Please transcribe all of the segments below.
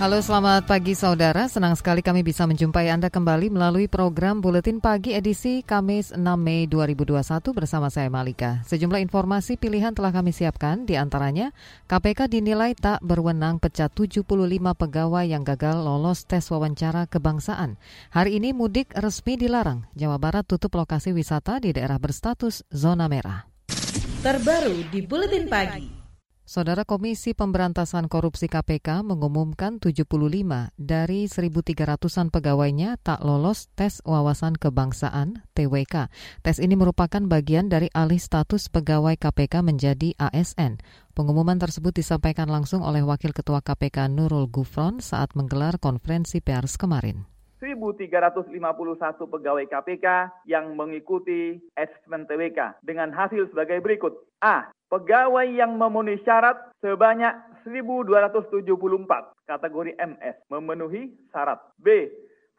Halo selamat pagi saudara, senang sekali kami bisa menjumpai Anda kembali melalui program Buletin Pagi edisi Kamis 6 Mei 2021 bersama saya Malika. Sejumlah informasi pilihan telah kami siapkan, di antaranya KPK dinilai tak berwenang pecat 75 pegawai yang gagal lolos tes wawancara kebangsaan. Hari ini mudik resmi dilarang, Jawa Barat tutup lokasi wisata di daerah berstatus zona merah. Terbaru di Buletin Pagi. Saudara Komisi Pemberantasan Korupsi KPK mengumumkan 75 dari 1.300-an pegawainya tak lolos tes wawasan kebangsaan TWK. Tes ini merupakan bagian dari alih status pegawai KPK menjadi ASN. Pengumuman tersebut disampaikan langsung oleh Wakil Ketua KPK Nurul Gufron saat menggelar konferensi pers kemarin. 1.351 pegawai KPK yang mengikuti asesmen TWK dengan hasil sebagai berikut. A pegawai yang memenuhi syarat sebanyak 1.274 kategori MS memenuhi syarat. B.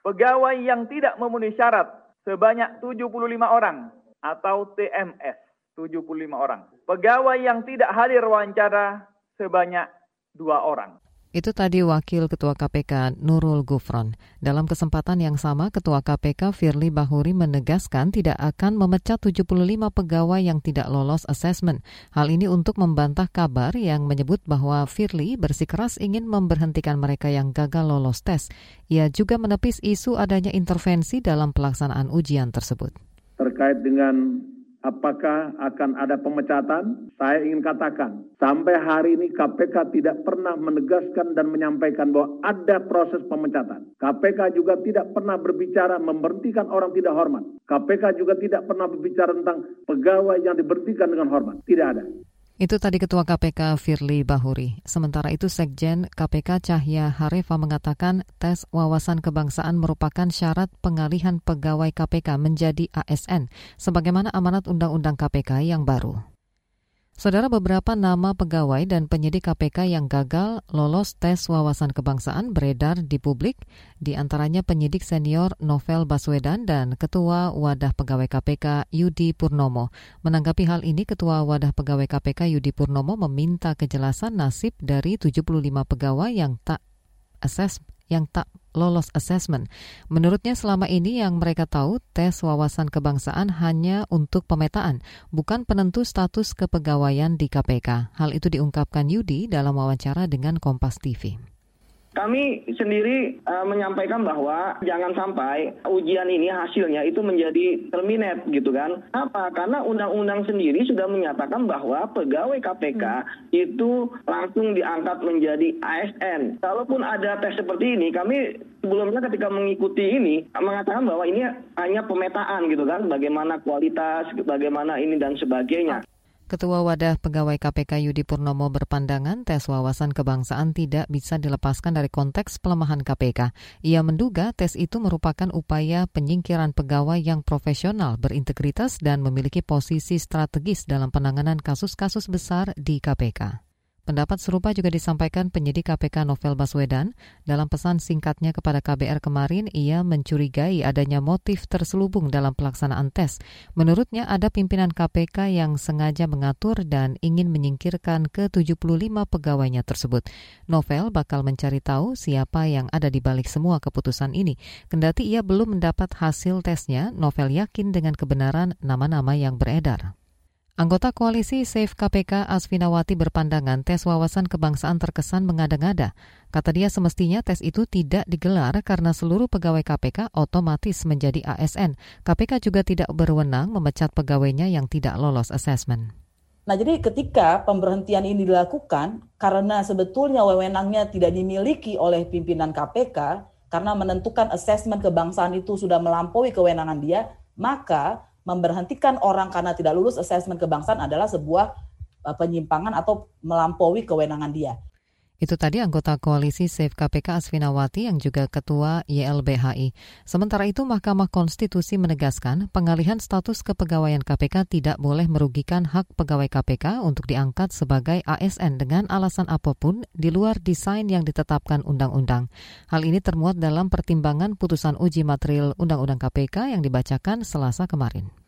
Pegawai yang tidak memenuhi syarat sebanyak 75 orang atau TMS 75 orang. Pegawai yang tidak hadir wawancara sebanyak dua orang. Itu tadi Wakil Ketua KPK Nurul Gufron. Dalam kesempatan yang sama, Ketua KPK Firly Bahuri menegaskan tidak akan memecat 75 pegawai yang tidak lolos asesmen. Hal ini untuk membantah kabar yang menyebut bahwa Firly bersikeras ingin memberhentikan mereka yang gagal lolos tes. Ia juga menepis isu adanya intervensi dalam pelaksanaan ujian tersebut. Terkait dengan apakah akan ada pemecatan? Saya ingin katakan, sampai hari ini KPK tidak pernah menegaskan dan menyampaikan bahwa ada proses pemecatan. KPK juga tidak pernah berbicara memberhentikan orang tidak hormat. KPK juga tidak pernah berbicara tentang pegawai yang diberhentikan dengan hormat. Tidak ada. Itu tadi Ketua KPK Firly Bahuri. Sementara itu Sekjen KPK Cahya Harefa mengatakan tes wawasan kebangsaan merupakan syarat pengalihan pegawai KPK menjadi ASN sebagaimana amanat Undang-Undang KPK yang baru. Saudara beberapa nama pegawai dan penyidik KPK yang gagal lolos tes wawasan kebangsaan beredar di publik, di antaranya penyidik senior Novel Baswedan dan Ketua Wadah Pegawai KPK Yudi Purnomo. Menanggapi hal ini, Ketua Wadah Pegawai KPK Yudi Purnomo meminta kejelasan nasib dari 75 pegawai yang tak assess yang tak lolos assessment. Menurutnya selama ini yang mereka tahu tes wawasan kebangsaan hanya untuk pemetaan, bukan penentu status kepegawaian di KPK. Hal itu diungkapkan Yudi dalam wawancara dengan Kompas TV. Kami sendiri uh, menyampaikan bahwa jangan sampai ujian ini hasilnya itu menjadi terminate gitu kan. Apa? Karena undang-undang sendiri sudah menyatakan bahwa pegawai KPK hmm. itu langsung diangkat menjadi ASN. Kalaupun ada tes seperti ini, kami sebelumnya ketika mengikuti ini mengatakan bahwa ini hanya pemetaan gitu kan, bagaimana kualitas, bagaimana ini dan sebagainya. Ketua Wadah Pegawai KPK Yudi Purnomo berpandangan tes wawasan kebangsaan tidak bisa dilepaskan dari konteks pelemahan KPK. Ia menduga tes itu merupakan upaya penyingkiran pegawai yang profesional, berintegritas, dan memiliki posisi strategis dalam penanganan kasus-kasus besar di KPK. Pendapat serupa juga disampaikan penyidik KPK Novel Baswedan. Dalam pesan singkatnya kepada KBR kemarin, ia mencurigai adanya motif terselubung dalam pelaksanaan tes. Menurutnya ada pimpinan KPK yang sengaja mengatur dan ingin menyingkirkan ke-75 pegawainya tersebut. Novel bakal mencari tahu siapa yang ada di balik semua keputusan ini. Kendati ia belum mendapat hasil tesnya, Novel yakin dengan kebenaran nama-nama yang beredar. Anggota koalisi Safe KPK Asfinawati berpandangan tes wawasan kebangsaan terkesan mengada-ngada. Kata dia semestinya tes itu tidak digelar karena seluruh pegawai KPK otomatis menjadi ASN. KPK juga tidak berwenang memecat pegawainya yang tidak lolos asesmen. Nah, jadi ketika pemberhentian ini dilakukan karena sebetulnya wewenangnya tidak dimiliki oleh pimpinan KPK karena menentukan asesmen kebangsaan itu sudah melampaui kewenangan dia, maka memberhentikan orang karena tidak lulus asesmen kebangsaan adalah sebuah uh, penyimpangan atau melampaui kewenangan dia. Itu tadi anggota koalisi Safe KPK Asfinawati yang juga ketua YLBHI. Sementara itu Mahkamah Konstitusi menegaskan pengalihan status kepegawaian KPK tidak boleh merugikan hak pegawai KPK untuk diangkat sebagai ASN dengan alasan apa pun di luar desain yang ditetapkan undang-undang. Hal ini termuat dalam pertimbangan putusan uji material Undang-Undang KPK yang dibacakan Selasa kemarin.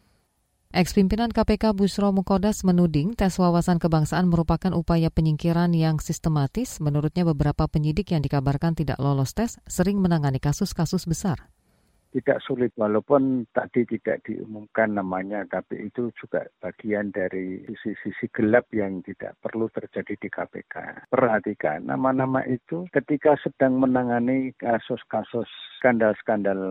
Ex-pimpinan KPK Busro Mukodas menuding tes wawasan kebangsaan merupakan upaya penyingkiran yang sistematis. Menurutnya beberapa penyidik yang dikabarkan tidak lolos tes sering menangani kasus-kasus besar tidak sulit walaupun tadi tidak diumumkan namanya tapi itu juga bagian dari sisi-sisi gelap yang tidak perlu terjadi di KPK. Perhatikan nama-nama itu ketika sedang menangani kasus-kasus skandal-skandal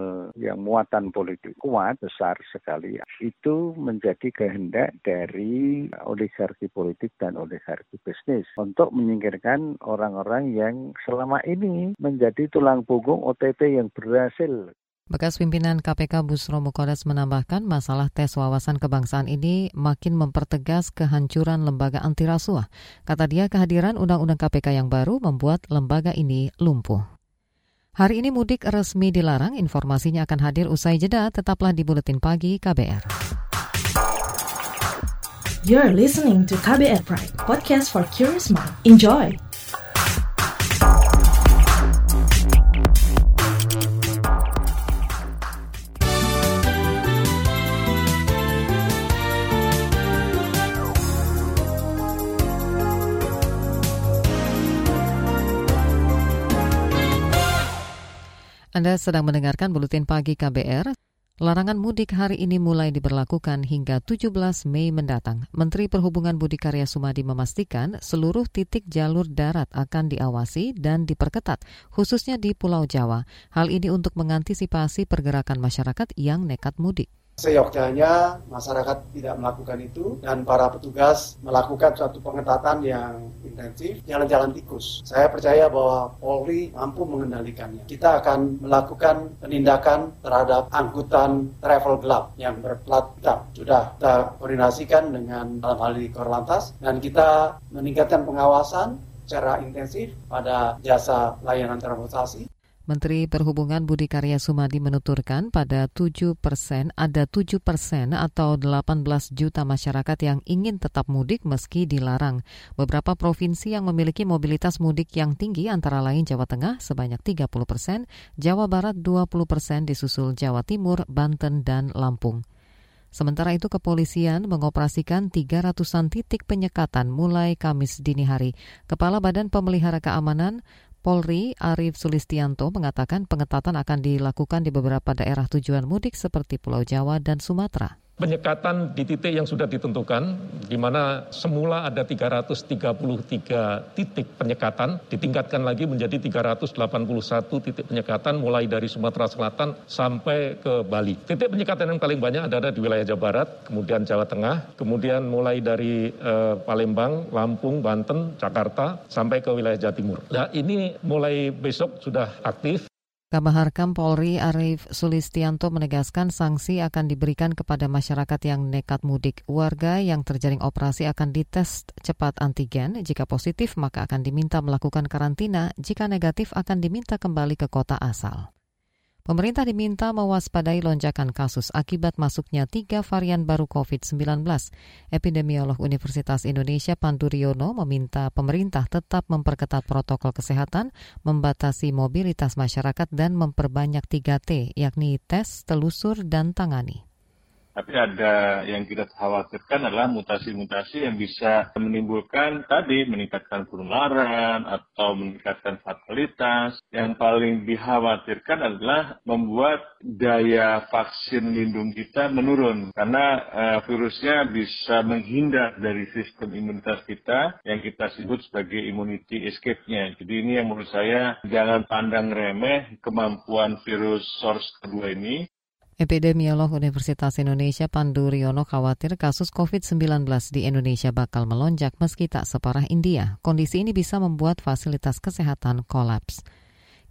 yang muatan politik kuat besar sekali itu menjadi kehendak dari oligarki politik dan oligarki bisnis untuk menyingkirkan orang-orang yang selama ini menjadi tulang punggung OTT yang berhasil Bekas pimpinan KPK Busro Mukodas menambahkan masalah tes wawasan kebangsaan ini makin mempertegas kehancuran lembaga anti rasuah. Kata dia kehadiran Undang-Undang KPK yang baru membuat lembaga ini lumpuh. Hari ini mudik resmi dilarang, informasinya akan hadir usai jeda, tetaplah di Buletin Pagi KBR. You're listening to KBR Pride, podcast for curious mind. Enjoy! Anda sedang mendengarkan Buletin Pagi KBR. Larangan mudik hari ini mulai diberlakukan hingga 17 Mei mendatang. Menteri Perhubungan Budi Karya Sumadi memastikan seluruh titik jalur darat akan diawasi dan diperketat, khususnya di Pulau Jawa. Hal ini untuk mengantisipasi pergerakan masyarakat yang nekat mudik. Seyogyanya masyarakat tidak melakukan itu dan para petugas melakukan suatu pengetatan yang intensif jalan-jalan tikus. Saya percaya bahwa Polri mampu mengendalikannya. Kita akan melakukan penindakan terhadap angkutan travel gelap yang berplat hitam. Sudah kita koordinasikan dengan dalam hal ini Korlantas dan kita meningkatkan pengawasan secara intensif pada jasa layanan transportasi Menteri Perhubungan Budi Karya Sumadi menuturkan pada 7 persen ada 7 persen atau 18 juta masyarakat yang ingin tetap mudik meski dilarang. Beberapa provinsi yang memiliki mobilitas mudik yang tinggi antara lain Jawa Tengah sebanyak 30 persen, Jawa Barat 20 persen disusul Jawa Timur, Banten, dan Lampung. Sementara itu kepolisian mengoperasikan 300-an titik penyekatan mulai Kamis dini hari. Kepala Badan Pemelihara Keamanan Polri Arif Sulistianto mengatakan pengetatan akan dilakukan di beberapa daerah tujuan mudik seperti Pulau Jawa dan Sumatera penyekatan di titik yang sudah ditentukan, di mana semula ada 333 titik penyekatan, ditingkatkan lagi menjadi 381 titik penyekatan mulai dari Sumatera Selatan sampai ke Bali. Titik penyekatan yang paling banyak ada di wilayah Jawa Barat, kemudian Jawa Tengah, kemudian mulai dari eh, Palembang, Lampung, Banten, Jakarta, sampai ke wilayah Jawa Timur. Nah ini mulai besok sudah aktif. Kabahar Polri Arif Sulistianto menegaskan sanksi akan diberikan kepada masyarakat yang nekat mudik. Warga yang terjaring operasi akan dites cepat antigen. Jika positif, maka akan diminta melakukan karantina. Jika negatif, akan diminta kembali ke kota asal. Pemerintah diminta mewaspadai lonjakan kasus akibat masuknya tiga varian baru COVID-19. Epidemiolog Universitas Indonesia Pandu Riono meminta pemerintah tetap memperketat protokol kesehatan, membatasi mobilitas masyarakat, dan memperbanyak 3T, yakni tes, telusur, dan tangani. Tapi ada yang kita khawatirkan adalah mutasi-mutasi yang bisa menimbulkan tadi meningkatkan penularan atau meningkatkan fatalitas. Yang paling dikhawatirkan adalah membuat daya vaksin lindung kita menurun karena uh, virusnya bisa menghindar dari sistem imunitas kita yang kita sebut sebagai immunity escape-nya. Jadi ini yang menurut saya jangan pandang remeh kemampuan virus SARS kedua ini Epidemiolog Universitas Indonesia Pandu Riono khawatir kasus COVID-19 di Indonesia bakal melonjak meski tak separah India. Kondisi ini bisa membuat fasilitas kesehatan kolaps.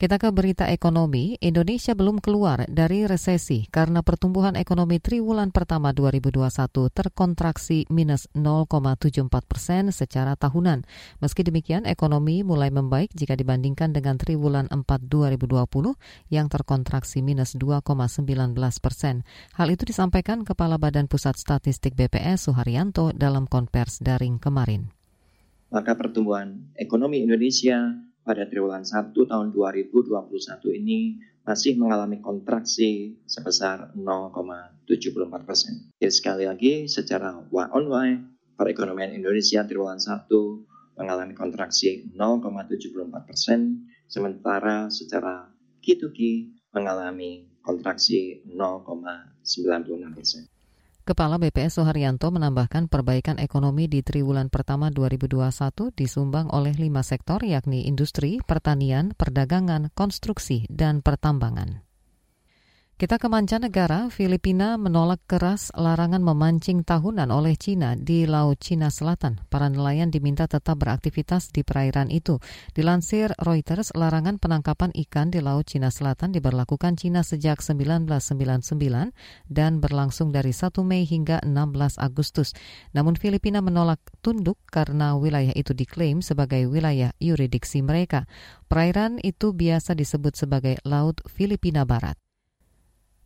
Kita ke berita ekonomi. Indonesia belum keluar dari resesi karena pertumbuhan ekonomi triwulan pertama 2021 terkontraksi minus 0,74 persen secara tahunan. Meski demikian, ekonomi mulai membaik jika dibandingkan dengan triwulan 4 2020 yang terkontraksi minus 2,19 persen. Hal itu disampaikan Kepala Badan Pusat Statistik BPS Suharyanto dalam konvers daring kemarin. Maka pertumbuhan ekonomi Indonesia pada triwulan 1 tahun 2021 ini masih mengalami kontraksi sebesar 0,74 persen. Jadi sekali lagi secara Y on Y, perekonomian Indonesia triwulan 1 mengalami kontraksi 0,74 persen, sementara secara Q2Q mengalami kontraksi 0,96 persen. Kepala BPS Soharyanto menambahkan perbaikan ekonomi di triwulan pertama 2021 disumbang oleh lima sektor yakni industri, pertanian, perdagangan, konstruksi, dan pertambangan. Kita ke mancanegara, Filipina menolak keras larangan memancing tahunan oleh Cina di Laut Cina Selatan. Para nelayan diminta tetap beraktivitas di perairan itu. Dilansir Reuters, larangan penangkapan ikan di Laut Cina Selatan diberlakukan Cina sejak 1999 dan berlangsung dari 1 Mei hingga 16 Agustus. Namun Filipina menolak tunduk karena wilayah itu diklaim sebagai wilayah yuridiksi mereka. Perairan itu biasa disebut sebagai Laut Filipina Barat.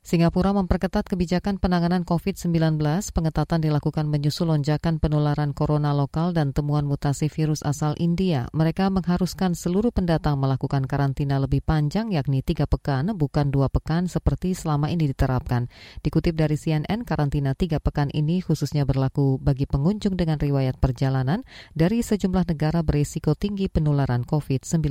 Singapura memperketat kebijakan penanganan COVID-19. Pengetatan dilakukan menyusul lonjakan penularan corona lokal dan temuan mutasi virus asal India. Mereka mengharuskan seluruh pendatang melakukan karantina lebih panjang, yakni tiga pekan, bukan dua pekan seperti selama ini diterapkan. Dikutip dari CNN, karantina tiga pekan ini khususnya berlaku bagi pengunjung dengan riwayat perjalanan dari sejumlah negara berisiko tinggi penularan COVID-19.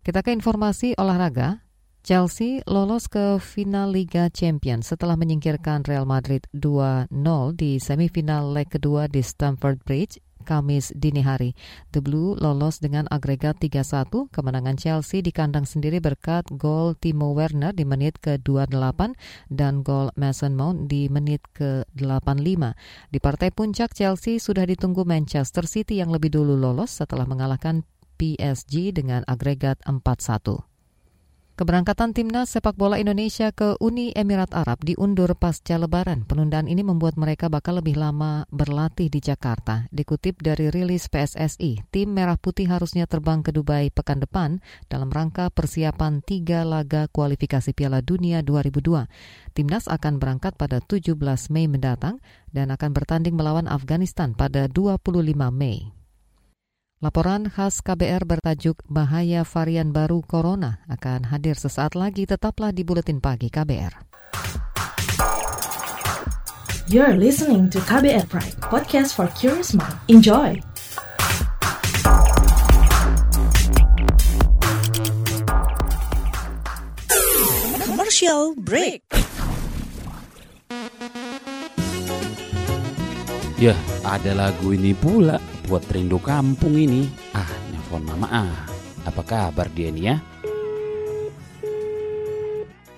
Kita ke informasi olahraga. Chelsea lolos ke final Liga Champions setelah menyingkirkan Real Madrid 2-0 di semifinal leg kedua di Stamford Bridge Kamis dini hari. The Blue lolos dengan agregat 3-1. Kemenangan Chelsea di kandang sendiri berkat gol Timo Werner di menit ke-28 dan gol Mason Mount di menit ke-85. Di partai puncak Chelsea sudah ditunggu Manchester City yang lebih dulu lolos setelah mengalahkan PSG dengan agregat 4-1. Keberangkatan timnas sepak bola Indonesia ke Uni Emirat Arab diundur pasca lebaran. Penundaan ini membuat mereka bakal lebih lama berlatih di Jakarta. Dikutip dari rilis PSSI, tim Merah Putih harusnya terbang ke Dubai pekan depan dalam rangka persiapan tiga laga kualifikasi Piala Dunia 2002. Timnas akan berangkat pada 17 Mei mendatang dan akan bertanding melawan Afghanistan pada 25 Mei. Laporan khas KBR bertajuk Bahaya Varian Baru Corona akan hadir sesaat lagi. Tetaplah di Buletin Pagi KBR. You're listening to KBR Pride, podcast for curious mind. Enjoy! Commercial break. Ya, ada lagu ini pula buat rindu kampung ini. Ah, nelfon mama ah. Apa kabar dia nih ya?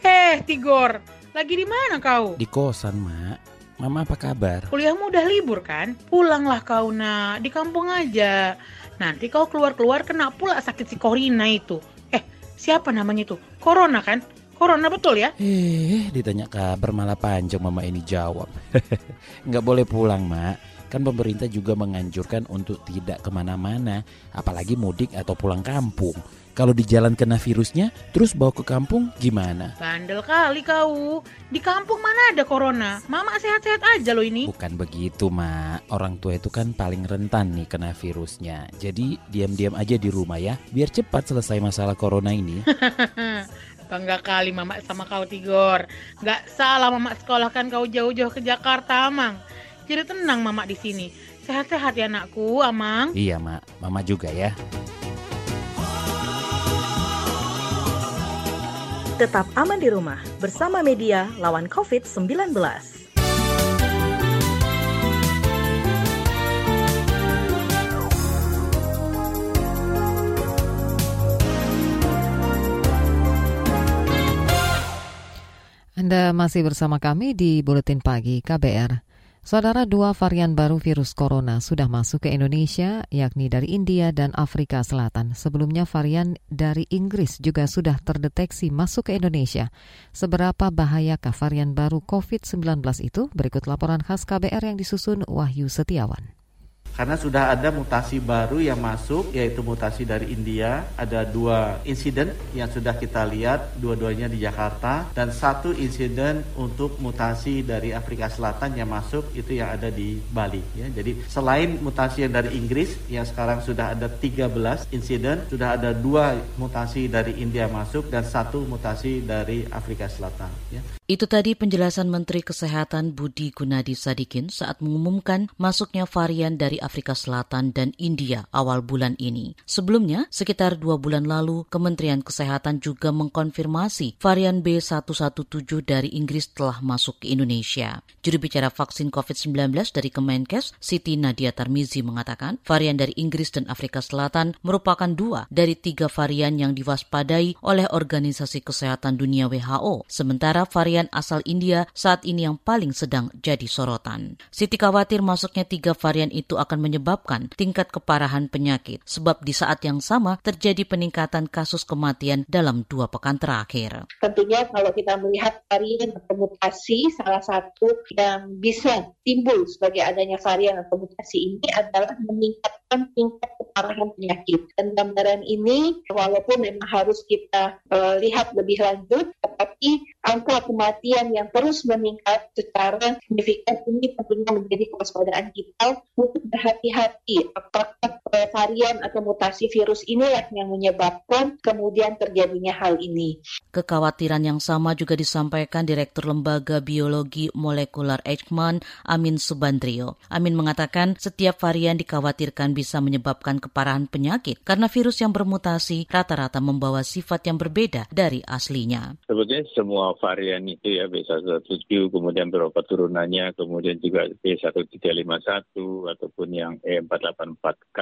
Eh, Tigor, lagi di mana kau? Di kosan, Mak. Mama apa kabar? Kuliahmu udah libur kan? Pulanglah kau, nak. Di kampung aja. Nanti kau keluar-keluar kena pula sakit si Corina itu. Eh, siapa namanya itu? Corona kan? Corona betul ya? Eh, ditanya kabar malah panjang mama ini jawab. Nggak boleh pulang, Mak kan pemerintah juga menganjurkan untuk tidak ke mana-mana, apalagi mudik atau pulang kampung. Kalau di jalan kena virusnya, terus bawa ke kampung gimana? Bandel kali kau. Di kampung mana ada corona? Mama sehat-sehat aja loh ini. Bukan begitu, Mak. Orang tua itu kan paling rentan nih kena virusnya. Jadi diam-diam aja di rumah ya, biar cepat selesai masalah corona ini. Bangga kali Mama sama kau Tigor. Gak salah Mama sekolahkan kau jauh-jauh ke Jakarta, Mang. Jadi tenang Mama di sini. Sehat-sehat ya anakku, Amang. Iya, Mak. Mama juga ya. Tetap aman di rumah bersama media lawan COVID-19. Anda masih bersama kami di Buletin Pagi KBR. Saudara dua varian baru virus corona sudah masuk ke Indonesia, yakni dari India dan Afrika Selatan. Sebelumnya varian dari Inggris juga sudah terdeteksi masuk ke Indonesia. Seberapa bahayakah varian baru COVID-19 itu? Berikut laporan khas KBR yang disusun Wahyu Setiawan karena sudah ada mutasi baru yang masuk yaitu mutasi dari India. Ada dua insiden yang sudah kita lihat dua-duanya di Jakarta. Dan satu insiden untuk mutasi dari Afrika Selatan yang masuk itu yang ada di Bali ya. Jadi selain mutasi yang dari Inggris yang sekarang sudah ada 13 insiden sudah ada dua mutasi dari India masuk dan satu mutasi dari Afrika Selatan ya. Itu tadi penjelasan Menteri Kesehatan Budi Gunadi Sadikin saat mengumumkan masuknya varian dari Afrika Selatan dan India awal bulan ini. Sebelumnya, sekitar dua bulan lalu, Kementerian Kesehatan juga mengkonfirmasi varian B117 dari Inggris telah masuk ke Indonesia. Juru bicara vaksin COVID-19 dari Kemenkes, Siti Nadia Tarmizi mengatakan, varian dari Inggris dan Afrika Selatan merupakan dua dari tiga varian yang diwaspadai oleh Organisasi Kesehatan Dunia WHO. Sementara varian asal India saat ini yang paling sedang jadi sorotan. Siti khawatir masuknya tiga varian itu akan menyebabkan tingkat keparahan penyakit, sebab di saat yang sama terjadi peningkatan kasus kematian dalam dua pekan terakhir. Tentunya kalau kita melihat varian atau mutasi, salah satu yang bisa timbul sebagai adanya varian atau mutasi ini adalah meningkatkan tingkat keparahan penyakit. Dan gambaran ini walaupun memang harus kita uh, lihat lebih lanjut, tetapi angka kematian yang terus meningkat secara signifikan ini tentunya menjadi kewaspadaan kita untuk berhati-hati apakah varian atau mutasi virus inilah yang menyebabkan kemudian terjadinya hal ini. Kekhawatiran yang sama juga disampaikan Direktur Lembaga Biologi Molekular Eijkman, Amin Subandrio. Amin mengatakan setiap varian dikhawatirkan bisa menyebabkan keparahan penyakit karena virus yang bermutasi rata-rata membawa sifat yang berbeda dari aslinya. Sebetulnya semua varian itu ya B117 kemudian beberapa turunannya kemudian juga B1351 ataupun yang E484K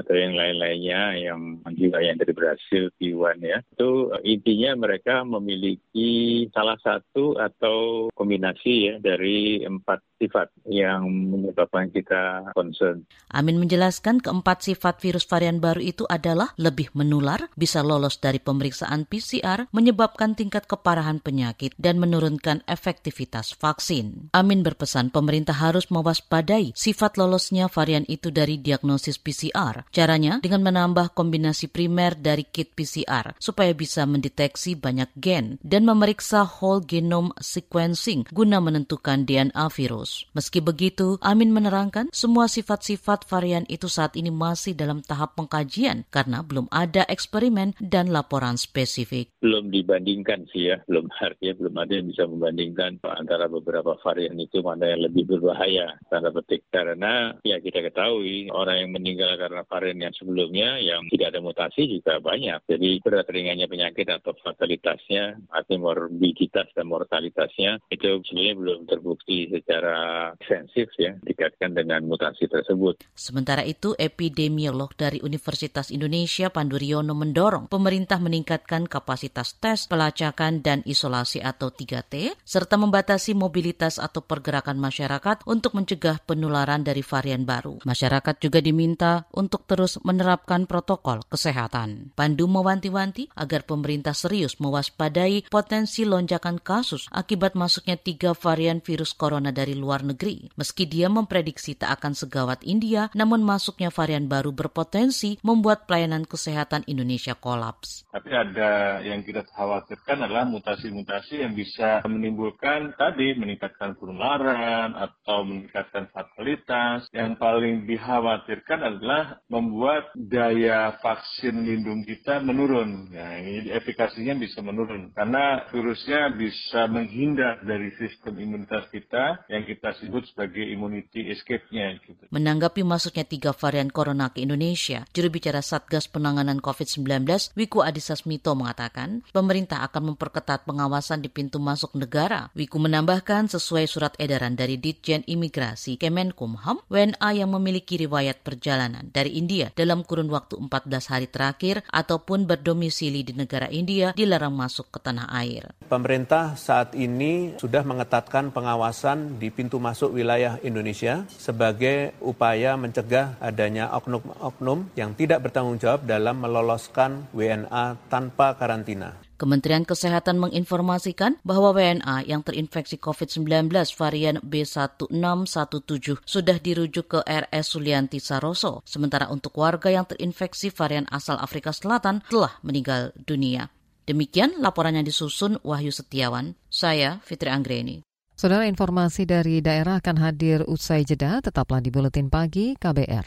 atau yang lain-lainnya yang juga yang dari Brasil P1 ya itu intinya mereka memiliki salah satu atau kombinasi ya dari empat sifat yang menyebabkan kita concern. Amin menjelaskan keempat sifat virus varian baru itu adalah lebih menular, bisa lolos dari pemeriksaan PCR, menyebabkan tingkat keparahan penyakit, dan menurunkan efektivitas vaksin. Amin berpesan pemerintah harus mewaspadai sifat lolosnya varian itu dari diagnosis PCR. Caranya dengan menambah kombinasi primer dari kit PCR supaya bisa mendeteksi banyak gen dan memeriksa whole genome sequencing guna menentukan DNA virus. Meski begitu, Amin menerangkan semua sifat-sifat varian itu saat ini masih dalam tahap pengkajian karena belum ada eksperimen dan laporan spesifik. Belum dibandingkan sih ya, belum artinya belum ada yang bisa membandingkan antara beberapa varian itu mana yang lebih berbahaya tanda petik karena ya kita ketahui orang yang meninggal karena varian yang sebelumnya yang tidak ada mutasi juga banyak. Jadi berat ringannya penyakit atau fatalitasnya atau morbiditas dan mortalitasnya itu sebenarnya belum terbukti secara intensif ya dikaitkan dengan mutasi tersebut. Sementara itu, epidemiolog dari Universitas Indonesia Pandu Riono mendorong pemerintah meningkatkan kapasitas tes, pelacakan, dan isolasi atau 3T, serta membatasi mobilitas atau pergerakan masyarakat untuk mencegah penularan dari varian baru. Masyarakat juga diminta untuk terus menerapkan protokol kesehatan. Pandu mewanti-wanti agar pemerintah serius mewaspadai potensi lonjakan kasus akibat masuknya tiga varian virus corona dari luar luar negeri. Meski dia memprediksi tak akan segawat India, namun masuknya varian baru berpotensi membuat pelayanan kesehatan Indonesia kolaps. Tapi ada yang kita khawatirkan adalah mutasi-mutasi yang bisa menimbulkan tadi meningkatkan penularan atau meningkatkan fatalitas. Yang paling dikhawatirkan adalah membuat daya vaksin lindung kita menurun. Nah, ini efikasinya bisa menurun karena virusnya bisa menghindar dari sistem imunitas kita yang kita kita sebut sebagai immunity escape-nya. Gitu. Menanggapi masuknya tiga varian corona ke Indonesia, juru bicara Satgas Penanganan COVID-19, Wiku Adhisa Smito mengatakan, pemerintah akan memperketat pengawasan di pintu masuk negara. Wiku menambahkan sesuai surat edaran dari Ditjen Imigrasi Kemenkumham, WNA yang memiliki riwayat perjalanan dari India dalam kurun waktu 14 hari terakhir ataupun berdomisili di negara India dilarang masuk ke tanah air. Pemerintah saat ini sudah mengetatkan pengawasan di pintu pintu masuk wilayah Indonesia sebagai upaya mencegah adanya oknum-oknum yang tidak bertanggung jawab dalam meloloskan WNA tanpa karantina. Kementerian Kesehatan menginformasikan bahwa WNA yang terinfeksi COVID-19 varian B1617 sudah dirujuk ke RS Sulianti Saroso, sementara untuk warga yang terinfeksi varian asal Afrika Selatan telah meninggal dunia. Demikian laporannya disusun Wahyu Setiawan. Saya Fitri Anggreni. Saudara informasi dari daerah akan hadir usai jeda, tetaplah di Buletin Pagi KBR.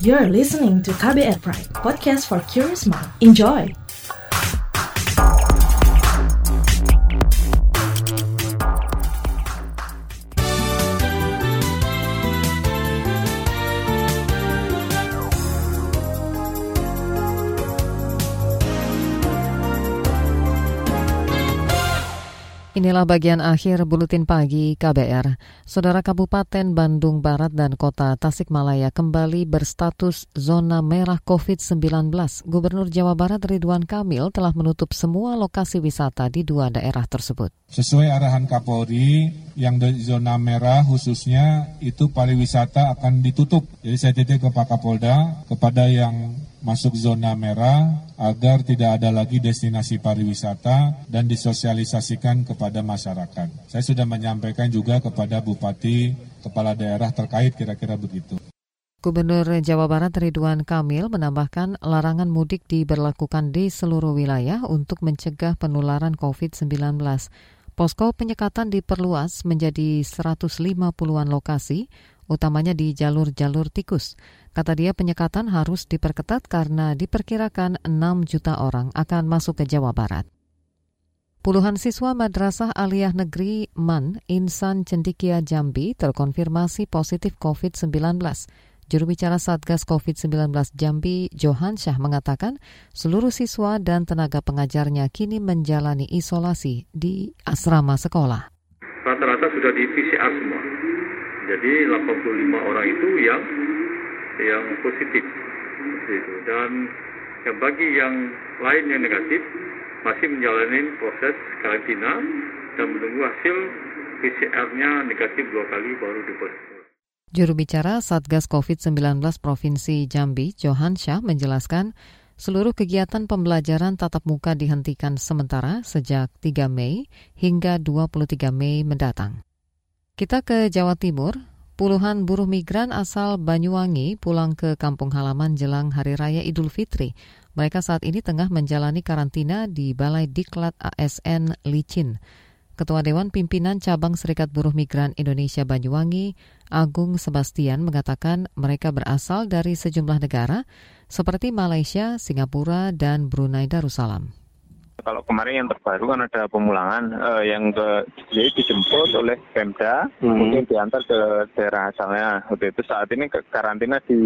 You're listening to KBR Pride, podcast for curious mind. Enjoy! Inilah bagian akhir Buletin Pagi KBR. Saudara Kabupaten Bandung Barat dan Kota Tasikmalaya kembali berstatus zona merah COVID-19. Gubernur Jawa Barat Ridwan Kamil telah menutup semua lokasi wisata di dua daerah tersebut. Sesuai arahan Kapolri, yang di zona merah khususnya itu pariwisata akan ditutup. Jadi saya titip ke Pak Kapolda, kepada yang masuk zona merah agar tidak ada lagi destinasi pariwisata dan disosialisasikan kepada masyarakat. Saya sudah menyampaikan juga kepada bupati, kepala daerah terkait kira-kira begitu. Gubernur Jawa Barat Ridwan Kamil menambahkan larangan mudik diberlakukan di seluruh wilayah untuk mencegah penularan COVID-19. Posko penyekatan diperluas menjadi 150-an lokasi, utamanya di jalur-jalur tikus. Kata dia penyekatan harus diperketat karena diperkirakan 6 juta orang akan masuk ke Jawa Barat. Puluhan siswa Madrasah Aliyah Negeri MAN Insan Cendikia Jambi terkonfirmasi positif COVID-19. Juru bicara Satgas COVID-19 Jambi, Johan Syah mengatakan seluruh siswa dan tenaga pengajarnya kini menjalani isolasi di asrama sekolah. Rata-rata sudah di PCR semua. Jadi 85 orang itu yang yang positif itu dan yang bagi yang lain yang negatif masih menjalani proses karantina dan menunggu hasil PCR-nya negatif dua kali baru dipositif. Juru bicara Satgas COVID-19 Provinsi Jambi, Johan Syah, menjelaskan seluruh kegiatan pembelajaran tatap muka dihentikan sementara sejak 3 Mei hingga 23 Mei mendatang. Kita ke Jawa Timur, Puluhan buruh migran asal Banyuwangi pulang ke kampung halaman jelang Hari Raya Idul Fitri. Mereka saat ini tengah menjalani karantina di Balai Diklat ASN Licin. Ketua Dewan Pimpinan Cabang Serikat Buruh Migran Indonesia Banyuwangi, Agung Sebastian mengatakan mereka berasal dari sejumlah negara seperti Malaysia, Singapura, dan Brunei Darussalam. Kalau kemarin yang terbaru kan ada pemulangan uh, yang ke jadi dijemput oleh Pemda, hmm. kemudian diantar ke daerah asalnya. Waktu itu saat ini ke karantina di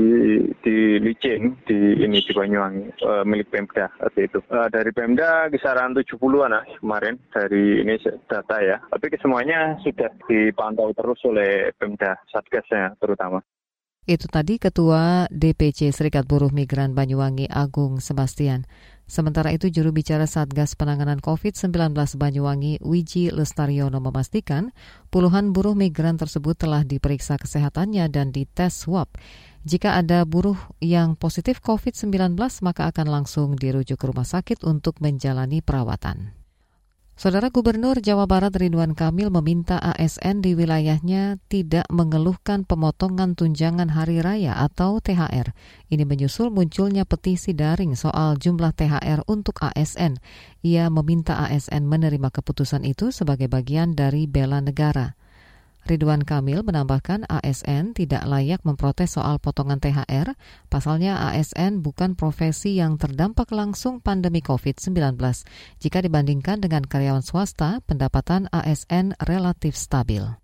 di Licin di ini di Banyuwangi uh, milik Pemda waktu itu. Uh, dari Pemda kisaran 70-an lah kemarin dari ini data ya. Tapi semuanya sudah dipantau terus oleh Pemda Satgasnya terutama. Itu tadi Ketua DPC Serikat Buruh Migran Banyuwangi Agung Sebastian. Sementara itu juru bicara Satgas Penanganan COVID-19 Banyuwangi Wiji Lestariono memastikan puluhan buruh migran tersebut telah diperiksa kesehatannya dan dites swab. Jika ada buruh yang positif COVID-19 maka akan langsung dirujuk ke rumah sakit untuk menjalani perawatan. Saudara Gubernur Jawa Barat Ridwan Kamil meminta ASN di wilayahnya tidak mengeluhkan pemotongan tunjangan hari raya atau THR. Ini menyusul munculnya petisi daring soal jumlah THR untuk ASN. Ia meminta ASN menerima keputusan itu sebagai bagian dari bela negara. Ridwan Kamil menambahkan ASN tidak layak memprotes soal potongan THR, pasalnya ASN bukan profesi yang terdampak langsung pandemi COVID-19. Jika dibandingkan dengan karyawan swasta, pendapatan ASN relatif stabil.